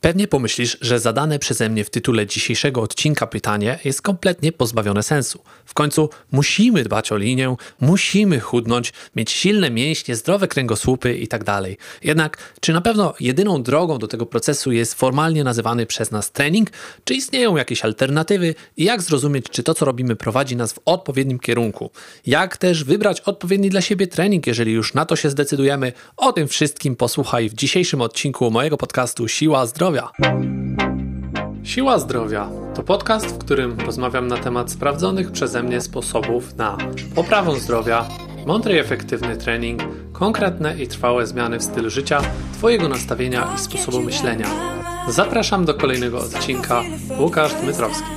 Pewnie pomyślisz, że zadane przeze mnie w tytule dzisiejszego odcinka pytanie jest kompletnie pozbawione sensu. W końcu musimy dbać o linię, musimy chudnąć, mieć silne mięśnie, zdrowe kręgosłupy itd. Tak Jednak czy na pewno jedyną drogą do tego procesu jest formalnie nazywany przez nas trening? Czy istnieją jakieś alternatywy i jak zrozumieć, czy to co robimy prowadzi nas w odpowiednim kierunku? Jak też wybrać odpowiedni dla siebie trening, jeżeli już na to się zdecydujemy? O tym wszystkim posłuchaj w dzisiejszym odcinku mojego podcastu Siła Zdrowia zdrowia. Siła Zdrowia to podcast, w którym rozmawiam na temat sprawdzonych przeze mnie sposobów na poprawę zdrowia, mądry i efektywny trening, konkretne i trwałe zmiany w stylu życia, Twojego nastawienia i sposobu myślenia. Zapraszam do kolejnego odcinka. Łukasz Dmytrowski.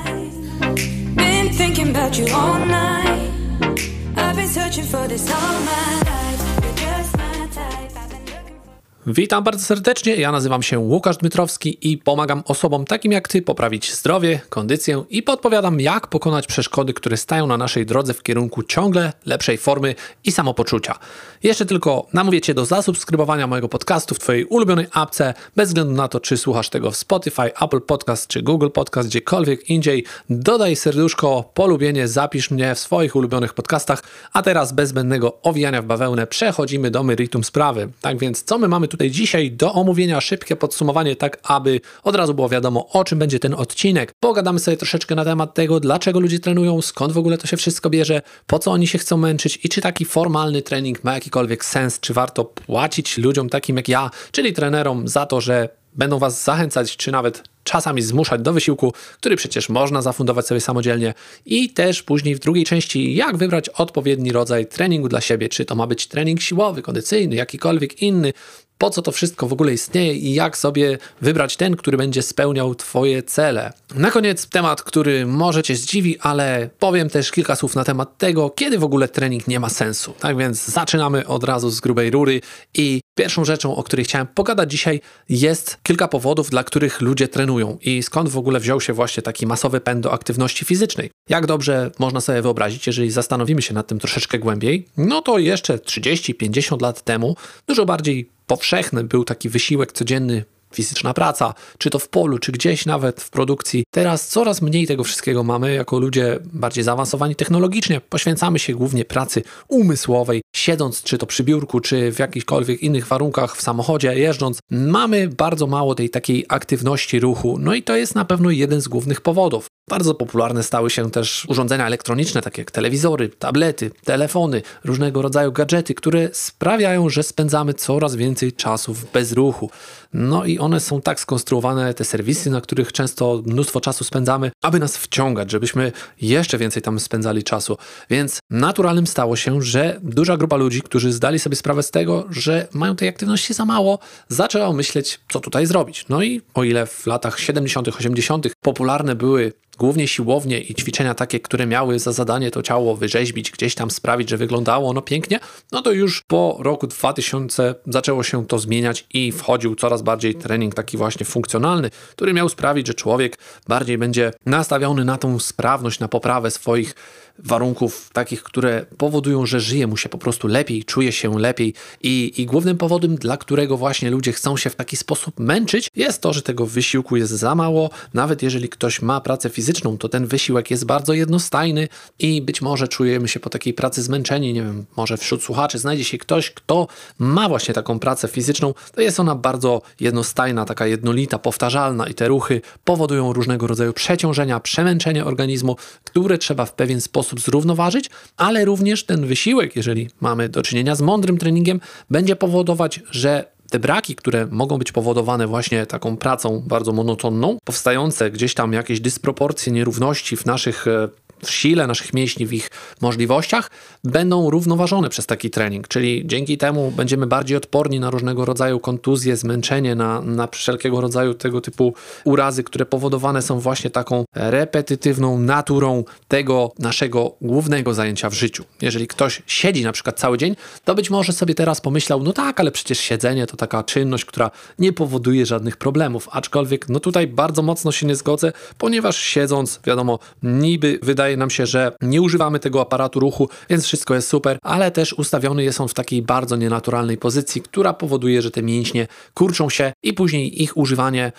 Witam bardzo serdecznie. Ja nazywam się Łukasz Dmytrowski i pomagam osobom takim jak ty poprawić zdrowie, kondycję i podpowiadam, jak pokonać przeszkody, które stają na naszej drodze w kierunku ciągle lepszej formy i samopoczucia. Jeszcze tylko namówię cię do zasubskrybowania mojego podcastu w twojej ulubionej apce, bez względu na to, czy słuchasz tego w Spotify, Apple Podcast czy Google Podcast, gdziekolwiek indziej. Dodaj serduszko, polubienie, zapisz mnie w swoich ulubionych podcastach. A teraz bez zbędnego owijania w bawełnę przechodzimy do meritum sprawy. Tak więc, co my mamy tutaj dzisiaj do omówienia szybkie podsumowanie, tak aby od razu było wiadomo, o czym będzie ten odcinek. Pogadamy sobie troszeczkę na temat tego, dlaczego ludzie trenują, skąd w ogóle to się wszystko bierze, po co oni się chcą męczyć i czy taki formalny trening ma jakikolwiek sens, czy warto płacić ludziom takim jak ja, czyli trenerom, za to, że będą Was zachęcać, czy nawet czasami zmuszać do wysiłku, który przecież można zafundować sobie samodzielnie. I też później w drugiej części, jak wybrać odpowiedni rodzaj treningu dla siebie, czy to ma być trening siłowy, kondycyjny, jakikolwiek inny, po co to wszystko w ogóle istnieje i jak sobie wybrać ten, który będzie spełniał Twoje cele. Na koniec temat, który może Cię zdziwi, ale powiem też kilka słów na temat tego, kiedy w ogóle trening nie ma sensu. Tak więc zaczynamy od razu z grubej rury i pierwszą rzeczą, o której chciałem pogadać dzisiaj, jest kilka powodów, dla których ludzie trenują i skąd w ogóle wziął się właśnie taki masowy pęd do aktywności fizycznej. Jak dobrze można sobie wyobrazić, jeżeli zastanowimy się nad tym troszeczkę głębiej, no to jeszcze 30-50 lat temu dużo bardziej powszechny był taki wysiłek codzienny fizyczna praca, czy to w polu, czy gdzieś nawet w produkcji. Teraz coraz mniej tego wszystkiego mamy, jako ludzie bardziej zaawansowani technologicznie. Poświęcamy się głównie pracy umysłowej, siedząc czy to przy biurku, czy w jakichkolwiek innych warunkach w samochodzie, jeżdżąc. Mamy bardzo mało tej takiej aktywności ruchu, no i to jest na pewno jeden z głównych powodów. Bardzo popularne stały się też urządzenia elektroniczne, takie jak telewizory, tablety, telefony, różnego rodzaju gadżety, które sprawiają, że spędzamy coraz więcej czasu w bezruchu. No i one są tak skonstruowane, te serwisy, na których często mnóstwo czasu spędzamy, aby nas wciągać, żebyśmy jeszcze więcej tam spędzali czasu. Więc naturalnym stało się, że duża grupa ludzi, którzy zdali sobie sprawę z tego, że mają tej aktywności za mało, zaczęła myśleć, co tutaj zrobić. No i o ile w latach 70., 80. popularne były głównie siłownie i ćwiczenia takie, które miały za zadanie to ciało wyrzeźbić, gdzieś tam sprawić, że wyglądało ono pięknie, no to już po roku 2000 zaczęło się to zmieniać i wchodził coraz bardziej trening taki właśnie funkcjonalny, który miał sprawić, że człowiek bardziej będzie nastawiony na tą sprawność, na poprawę swoich warunków takich, które powodują, że żyje mu się po prostu lepiej, czuje się lepiej i, i głównym powodem, dla którego właśnie ludzie chcą się w taki sposób męczyć, jest to, że tego wysiłku jest za mało. Nawet jeżeli ktoś ma pracę fizyczną, to ten wysiłek jest bardzo jednostajny i być może czujemy się po takiej pracy zmęczeni. Nie wiem, może wśród słuchaczy znajdzie się ktoś, kto ma właśnie taką pracę fizyczną. To jest ona bardzo jednostajna, taka jednolita, powtarzalna i te ruchy powodują różnego rodzaju przeciążenia, przemęczenie organizmu, które trzeba w pewien sposób sposób zrównoważyć, ale również ten wysiłek, jeżeli mamy do czynienia z mądrym treningiem, będzie powodować, że te braki, które mogą być powodowane właśnie taką pracą bardzo monotonną, powstające gdzieś tam jakieś dysproporcje, nierówności w naszych e, w sile naszych mięśni, w ich możliwościach, będą równoważone przez taki trening. Czyli dzięki temu będziemy bardziej odporni na różnego rodzaju kontuzje, zmęczenie, na, na wszelkiego rodzaju tego typu urazy, które powodowane są właśnie taką repetytywną naturą tego naszego głównego zajęcia w życiu. Jeżeli ktoś siedzi na przykład cały dzień, to być może sobie teraz pomyślał, no tak, ale przecież siedzenie to taka czynność, która nie powoduje żadnych problemów. Aczkolwiek, no tutaj bardzo mocno się nie zgodzę, ponieważ siedząc, wiadomo, niby wydaje nam się, że nie używamy tego aparatu ruchu, więc wszystko jest super, ale też ustawiony jest on w takiej bardzo nienaturalnej pozycji, która powoduje, że te mięśnie kurczą się i później ich używanie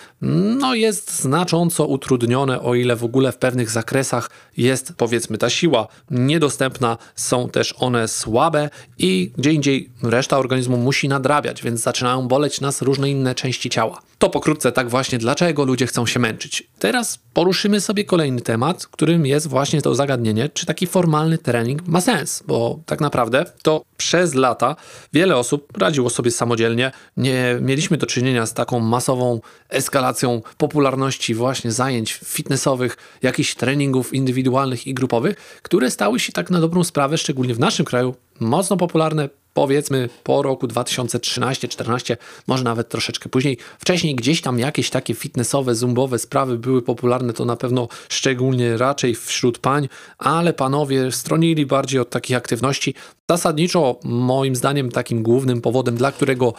no, jest znacząco utrudnione, o ile w ogóle w pewnych zakresach jest powiedzmy ta siła niedostępna, są też one słabe i gdzie indziej reszta organizmu musi nadrabiać, więc zaczynają boleć nas różne inne części ciała. To pokrótce tak właśnie, dlaczego ludzie chcą się męczyć. Teraz poruszymy sobie kolejny temat, którym jest właśnie to zagadnienie, czy taki formalny trening ma sens, bo tak naprawdę to przez lata wiele osób radziło sobie samodzielnie. Nie mieliśmy do czynienia z taką masową eskalacją popularności właśnie zajęć fitnessowych, jakichś treningów indywidualnych i grupowych, które stały się tak na dobrą sprawę, szczególnie w naszym kraju, mocno popularne powiedzmy po roku 2013-14, może nawet troszeczkę później. Wcześniej gdzieś tam jakieś takie fitnessowe, zumbowe sprawy były popularne, to na pewno szczególnie raczej wśród pań, ale panowie stronili bardziej od takich aktywności. Zasadniczo moim zdaniem takim głównym powodem, dla którego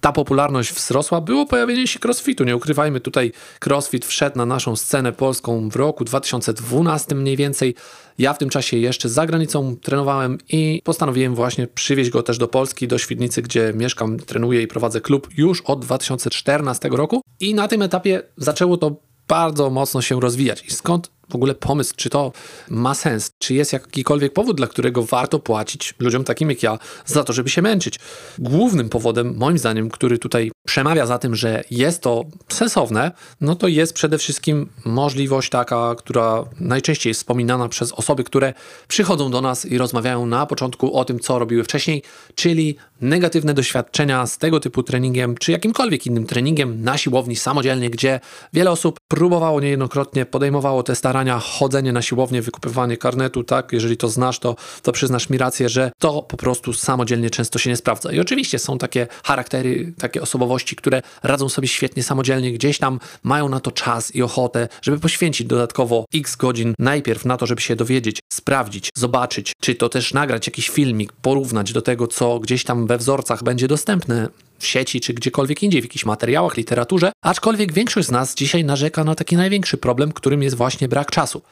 ta popularność wzrosła, było pojawienie się crossfitu. Nie ukrywajmy, tutaj crossfit wszedł na naszą scenę polską w roku 2012 mniej więcej. Ja w tym czasie jeszcze za granicą trenowałem i postanowiłem właśnie przywieźć go też do Polski, do Świdnicy, gdzie mieszkam, trenuję i prowadzę klub już od 2014 roku. I na tym etapie zaczęło to bardzo mocno się rozwijać. I skąd w ogóle pomysł, czy to ma sens, czy jest jakikolwiek powód, dla którego warto płacić ludziom takim jak ja za to, żeby się męczyć. Głównym powodem, moim zdaniem, który tutaj przemawia za tym, że jest to sensowne, no to jest przede wszystkim możliwość taka, która najczęściej jest wspominana przez osoby, które przychodzą do nas i rozmawiają na początku o tym, co robiły wcześniej, czyli negatywne doświadczenia z tego typu treningiem, czy jakimkolwiek innym treningiem na siłowni samodzielnie, gdzie wiele osób próbowało niejednokrotnie, podejmowało te starania chodzenie na siłownię, wykupywanie karnetu, tak, jeżeli to znasz, to, to przyznasz mi rację, że to po prostu samodzielnie często się nie sprawdza. I oczywiście są takie charaktery, takie osobowości, które radzą sobie świetnie samodzielnie, gdzieś tam mają na to czas i ochotę, żeby poświęcić dodatkowo x godzin najpierw na to, żeby się dowiedzieć, sprawdzić, zobaczyć, czy to też nagrać jakiś filmik, porównać do tego, co gdzieś tam we wzorcach będzie dostępne w sieci czy gdziekolwiek indziej, w jakichś materiałach, literaturze, aczkolwiek większość z nas dzisiaj narzeka na taki największy problem, którym jest właśnie brak czasu.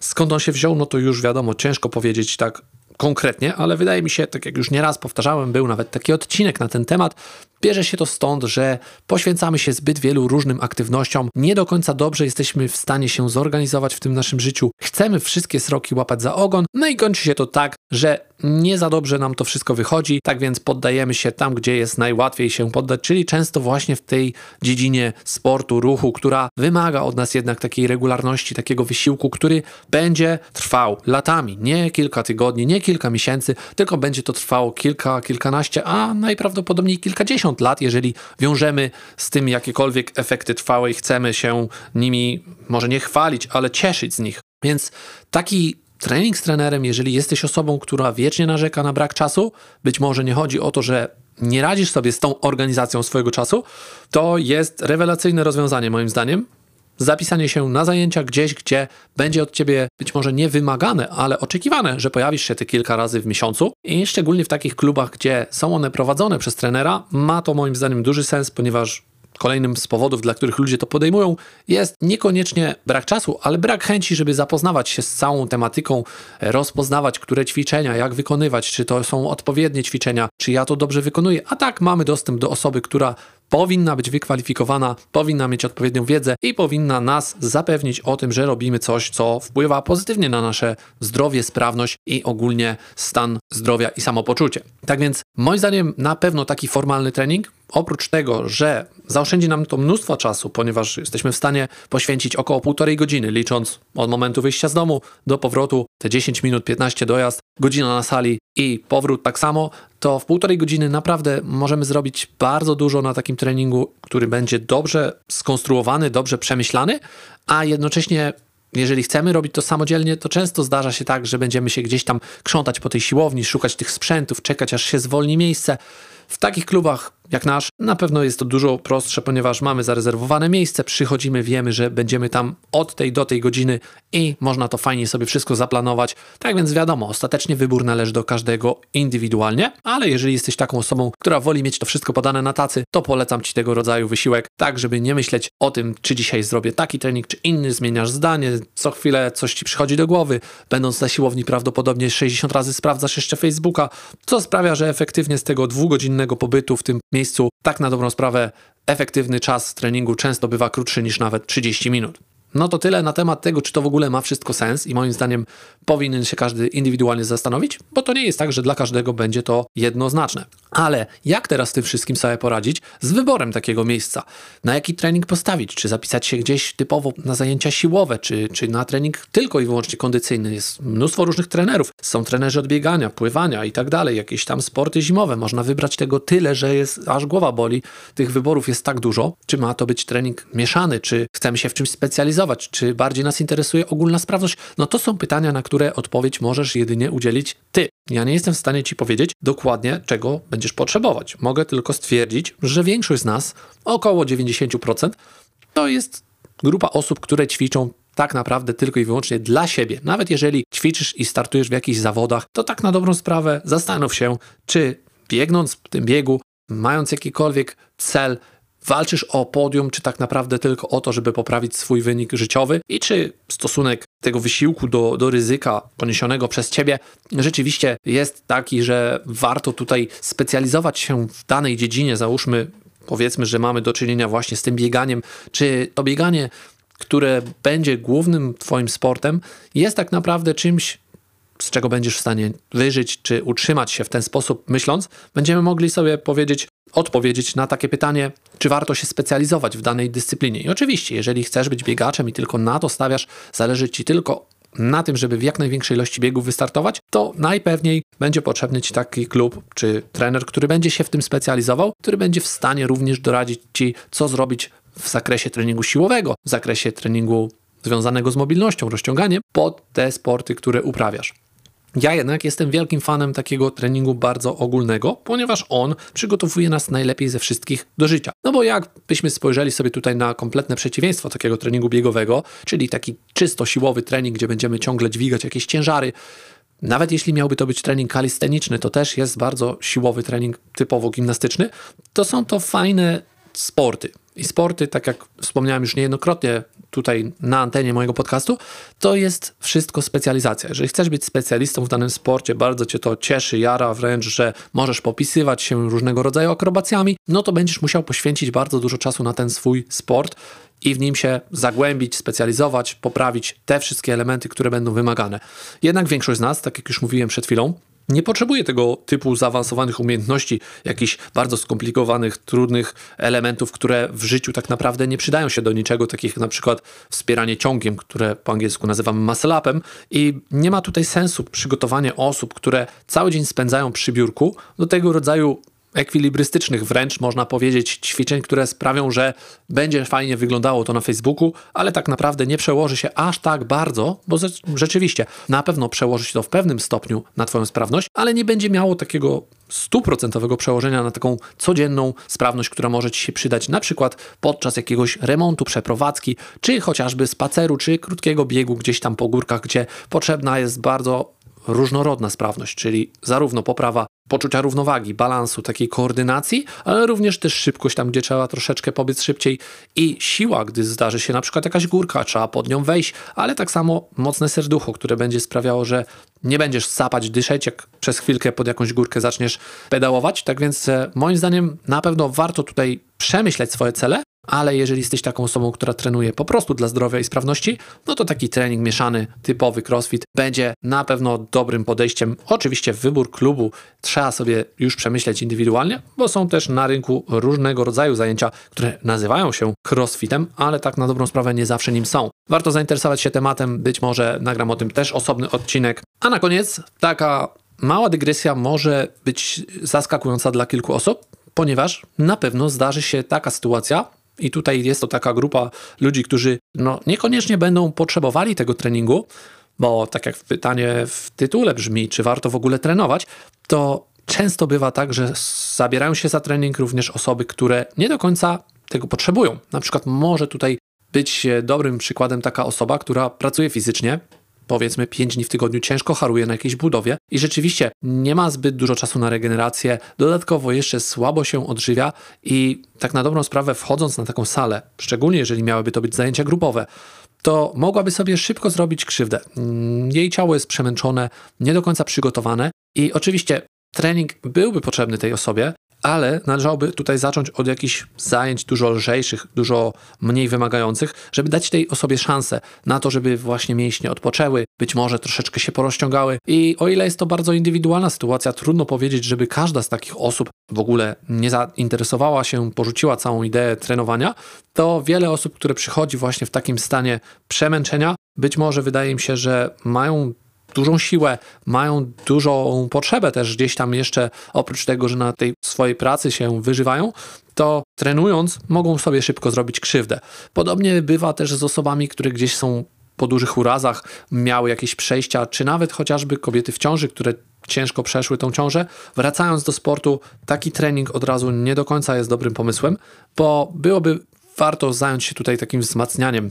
Skąd on się wziął, no to już wiadomo, ciężko powiedzieć tak konkretnie, ale wydaje mi się, tak jak już nieraz powtarzałem, był nawet taki odcinek na ten temat, Bierze się to stąd, że poświęcamy się zbyt wielu różnym aktywnościom, nie do końca dobrze jesteśmy w stanie się zorganizować w tym naszym życiu, chcemy wszystkie sroki łapać za ogon, no i kończy się to tak, że nie za dobrze nam to wszystko wychodzi, tak więc poddajemy się tam, gdzie jest najłatwiej się poddać, czyli często właśnie w tej dziedzinie sportu, ruchu, która wymaga od nas jednak takiej regularności, takiego wysiłku, który będzie trwał latami, nie kilka tygodni, nie kilka miesięcy, tylko będzie to trwało kilka, kilkanaście, a najprawdopodobniej kilkadziesiąt lat, jeżeli wiążemy z tym jakiekolwiek efekty trwałe i chcemy się nimi może nie chwalić, ale cieszyć z nich. Więc taki trening z trenerem, jeżeli jesteś osobą, która wiecznie narzeka na brak czasu, być może nie chodzi o to, że nie radzisz sobie z tą organizacją swojego czasu, to jest rewelacyjne rozwiązanie moim zdaniem, zapisanie się na zajęcia gdzieś, gdzie będzie od ciebie być może nie wymagane, ale oczekiwane, że pojawisz się ty kilka razy w miesiącu. I szczególnie w takich klubach, gdzie są one prowadzone przez trenera, ma to moim zdaniem duży sens, ponieważ Kolejnym z powodów, dla których ludzie to podejmują, jest niekoniecznie brak czasu, ale brak chęci, żeby zapoznawać się z całą tematyką, rozpoznawać, które ćwiczenia, jak wykonywać, czy to są odpowiednie ćwiczenia, czy ja to dobrze wykonuję. A tak mamy dostęp do osoby, która powinna być wykwalifikowana, powinna mieć odpowiednią wiedzę i powinna nas zapewnić o tym, że robimy coś, co wpływa pozytywnie na nasze zdrowie, sprawność i ogólnie stan zdrowia i samopoczucie. Tak więc, moim zdaniem, na pewno taki formalny trening, oprócz tego, że zaoszczędzi nam to mnóstwo czasu, ponieważ jesteśmy w stanie poświęcić około półtorej godziny, licząc od momentu wyjścia z domu do powrotu, te 10 minut, 15 dojazd, godzina na sali i powrót tak samo, to w półtorej godziny naprawdę możemy zrobić bardzo dużo na takim treningu, który będzie dobrze skonstruowany, dobrze przemyślany, a jednocześnie jeżeli chcemy robić to samodzielnie, to często zdarza się tak, że będziemy się gdzieś tam krzątać po tej siłowni, szukać tych sprzętów, czekać aż się zwolni miejsce. W takich klubach jak nasz, na pewno jest to dużo prostsze, ponieważ mamy zarezerwowane miejsce, przychodzimy, wiemy, że będziemy tam od tej do tej godziny i można to fajnie sobie wszystko zaplanować. Tak więc wiadomo, ostatecznie wybór należy do każdego indywidualnie, ale jeżeli jesteś taką osobą, która woli mieć to wszystko podane na tacy, to polecam Ci tego rodzaju wysiłek, tak żeby nie myśleć o tym, czy dzisiaj zrobię taki trening, czy inny, zmieniasz zdanie, co chwilę coś Ci przychodzi do głowy, będąc na siłowni prawdopodobnie 60 razy sprawdzasz jeszcze Facebooka, co sprawia, że efektywnie z tego dwugodzinnego pobytu w tym miejscu, tak na dobrą sprawę, efektywny czas treningu często bywa krótszy niż nawet 30 minut. No to tyle na temat tego, czy to w ogóle ma wszystko sens i moim zdaniem powinien się każdy indywidualnie zastanowić, bo to nie jest tak, że dla każdego będzie to jednoznaczne. Ale jak teraz tym wszystkim sobie poradzić z wyborem takiego miejsca? Na jaki trening postawić? Czy zapisać się gdzieś typowo na zajęcia siłowe, czy, czy na trening tylko i wyłącznie kondycyjny? Jest mnóstwo różnych trenerów. Są trenerzy odbiegania, pływania i tak dalej, jakieś tam sporty zimowe. Można wybrać tego tyle, że jest aż głowa boli. Tych wyborów jest tak dużo. Czy ma to być trening mieszany? Czy chcemy się w czymś specjalizować? Czy bardziej nas interesuje ogólna sprawność? No to są pytania, na które odpowiedź możesz jedynie udzielić ty. Ja nie jestem w stanie ci powiedzieć dokładnie, czego będziesz potrzebować. Mogę tylko stwierdzić, że większość z nas, około 90%, to jest grupa osób, które ćwiczą tak naprawdę tylko i wyłącznie dla siebie. Nawet jeżeli ćwiczysz i startujesz w jakichś zawodach, to tak na dobrą sprawę zastanów się, czy biegnąc w tym biegu, mając jakikolwiek cel, walczysz o podium, czy tak naprawdę tylko o to, żeby poprawić swój wynik życiowy i czy stosunek tego wysiłku do, do ryzyka poniesionego przez ciebie rzeczywiście jest taki, że warto tutaj specjalizować się w danej dziedzinie, załóżmy, powiedzmy, że mamy do czynienia właśnie z tym bieganiem, czy to bieganie, które będzie głównym twoim sportem, jest tak naprawdę czymś, z czego będziesz w stanie wyżyć czy utrzymać się w ten sposób, myśląc, będziemy mogli sobie powiedzieć, odpowiedzieć na takie pytanie, czy warto się specjalizować w danej dyscyplinie. I oczywiście, jeżeli chcesz być biegaczem i tylko na to stawiasz, zależy ci tylko na tym, żeby w jak największej ilości biegów wystartować, to najpewniej będzie potrzebny Ci taki klub czy trener, który będzie się w tym specjalizował, który będzie w stanie również doradzić Ci, co zrobić w zakresie treningu siłowego, w zakresie treningu związanego z mobilnością, rozciąganiem pod te sporty, które uprawiasz. Ja jednak jestem wielkim fanem takiego treningu bardzo ogólnego, ponieważ on przygotowuje nas najlepiej ze wszystkich do życia. No bo jakbyśmy spojrzeli sobie tutaj na kompletne przeciwieństwo takiego treningu biegowego, czyli taki czysto siłowy trening, gdzie będziemy ciągle dźwigać jakieś ciężary, nawet jeśli miałby to być trening kalisteniczny, to też jest bardzo siłowy trening typowo gimnastyczny, to są to fajne sporty. I sporty, tak jak wspomniałem już niejednokrotnie tutaj na antenie mojego podcastu, to jest wszystko specjalizacja. Jeżeli chcesz być specjalistą w danym sporcie, bardzo cię to cieszy, jara wręcz, że możesz popisywać się różnego rodzaju akrobacjami, no to będziesz musiał poświęcić bardzo dużo czasu na ten swój sport i w nim się zagłębić, specjalizować, poprawić te wszystkie elementy, które będą wymagane. Jednak większość z nas, tak jak już mówiłem przed chwilą, nie potrzebuje tego typu zaawansowanych umiejętności, jakichś bardzo skomplikowanych, trudnych elementów, które w życiu tak naprawdę nie przydają się do niczego, takich na przykład wspieranie ciągiem, które po angielsku nazywamy muscle i nie ma tutaj sensu przygotowanie osób, które cały dzień spędzają przy biurku do tego rodzaju ekwilibrystycznych wręcz, można powiedzieć, ćwiczeń, które sprawią, że będzie fajnie wyglądało to na Facebooku, ale tak naprawdę nie przełoży się aż tak bardzo, bo rzeczywiście na pewno przełoży się to w pewnym stopniu na Twoją sprawność, ale nie będzie miało takiego stuprocentowego przełożenia na taką codzienną sprawność, która może Ci się przydać na przykład podczas jakiegoś remontu, przeprowadzki, czy chociażby spaceru, czy krótkiego biegu gdzieś tam po górkach, gdzie potrzebna jest bardzo różnorodna sprawność, czyli zarówno poprawa poczucia równowagi, balansu, takiej koordynacji, ale również też szybkość tam, gdzie trzeba troszeczkę pobiec szybciej i siła, gdy zdarzy się na przykład jakaś górka, trzeba pod nią wejść, ale tak samo mocne serducho, które będzie sprawiało, że nie będziesz sapać, dyszeć, jak przez chwilkę pod jakąś górkę zaczniesz pedałować. Tak więc e, moim zdaniem na pewno warto tutaj przemyśleć swoje cele, ale jeżeli jesteś taką osobą, która trenuje po prostu dla zdrowia i sprawności, no to taki trening mieszany, typowy crossfit będzie na pewno dobrym podejściem. Oczywiście wybór klubu trzeba sobie już przemyśleć indywidualnie, bo są też na rynku różnego rodzaju zajęcia, które nazywają się crossfitem, ale tak na dobrą sprawę nie zawsze nim są. Warto zainteresować się tematem, być może nagram o tym też osobny odcinek. A na koniec taka mała dygresja może być zaskakująca dla kilku osób, ponieważ na pewno zdarzy się taka sytuacja, i tutaj jest to taka grupa ludzi, którzy no, niekoniecznie będą potrzebowali tego treningu, bo tak jak pytanie w tytule brzmi, czy warto w ogóle trenować, to często bywa tak, że zabierają się za trening również osoby, które nie do końca tego potrzebują. Na przykład może tutaj być dobrym przykładem taka osoba, która pracuje fizycznie, powiedzmy 5 dni w tygodniu ciężko haruje na jakiejś budowie i rzeczywiście nie ma zbyt dużo czasu na regenerację, dodatkowo jeszcze słabo się odżywia i tak na dobrą sprawę wchodząc na taką salę, szczególnie jeżeli miałyby to być zajęcia grupowe, to mogłaby sobie szybko zrobić krzywdę. Mm, jej ciało jest przemęczone, nie do końca przygotowane i oczywiście trening byłby potrzebny tej osobie, ale należałoby tutaj zacząć od jakichś zajęć dużo lżejszych, dużo mniej wymagających, żeby dać tej osobie szansę na to, żeby właśnie mięśnie odpoczęły, być może troszeczkę się porozciągały. I o ile jest to bardzo indywidualna sytuacja, trudno powiedzieć, żeby każda z takich osób w ogóle nie zainteresowała się, porzuciła całą ideę trenowania, to wiele osób, które przychodzi właśnie w takim stanie przemęczenia, być może wydaje mi się, że mają dużą siłę, mają dużą potrzebę też gdzieś tam jeszcze, oprócz tego, że na tej swojej pracy się wyżywają, to trenując mogą sobie szybko zrobić krzywdę. Podobnie bywa też z osobami, które gdzieś są po dużych urazach, miały jakieś przejścia, czy nawet chociażby kobiety w ciąży, które ciężko przeszły tą ciążę. Wracając do sportu, taki trening od razu nie do końca jest dobrym pomysłem, bo byłoby warto zająć się tutaj takim wzmacnianiem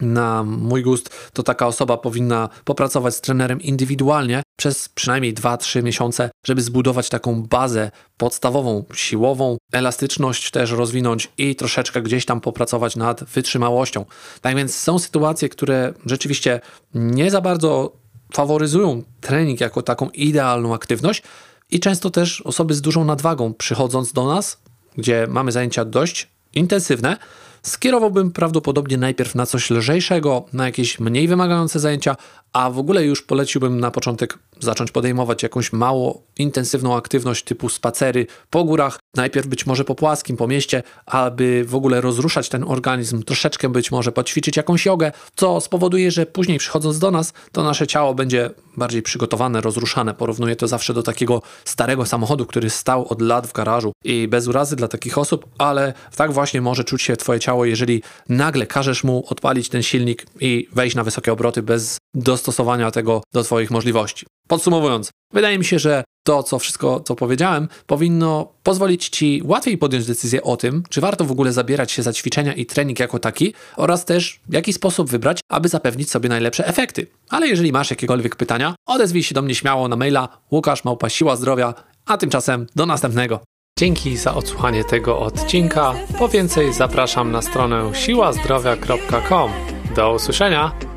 na mój gust, to taka osoba powinna popracować z trenerem indywidualnie przez przynajmniej 2-3 miesiące, żeby zbudować taką bazę podstawową, siłową, elastyczność też rozwinąć i troszeczkę gdzieś tam popracować nad wytrzymałością. Tak więc są sytuacje, które rzeczywiście nie za bardzo faworyzują trening jako taką idealną aktywność i często też osoby z dużą nadwagą przychodząc do nas, gdzie mamy zajęcia dość intensywne, skierowałbym prawdopodobnie najpierw na coś lżejszego, na jakieś mniej wymagające zajęcia, a w ogóle już poleciłbym na początek zacząć podejmować jakąś mało intensywną aktywność typu spacery po górach, najpierw być może po płaskim, po mieście, aby w ogóle rozruszać ten organizm, troszeczkę być może poćwiczyć jakąś jogę, co spowoduje, że później przychodząc do nas, to nasze ciało będzie bardziej przygotowane, rozruszane. Porównuję to zawsze do takiego starego samochodu, który stał od lat w garażu i bez urazy dla takich osób, ale tak właśnie może czuć się twoje ciało, jeżeli nagle każesz mu odpalić ten silnik i wejść na wysokie obroty bez dostosowania tego do twoich możliwości. Podsumowując, wydaje mi się, że to, co wszystko, co powiedziałem, powinno pozwolić Ci łatwiej podjąć decyzję o tym, czy warto w ogóle zabierać się za ćwiczenia i trening jako taki, oraz też w jaki sposób wybrać, aby zapewnić sobie najlepsze efekty. Ale jeżeli masz jakiekolwiek pytania, odezwij się do mnie śmiało na maila Łukasz Małpa Siła Zdrowia, a tymczasem do następnego. Dzięki za odsłuchanie tego odcinka. Po więcej zapraszam na stronę siłazdrowia.com. Do usłyszenia!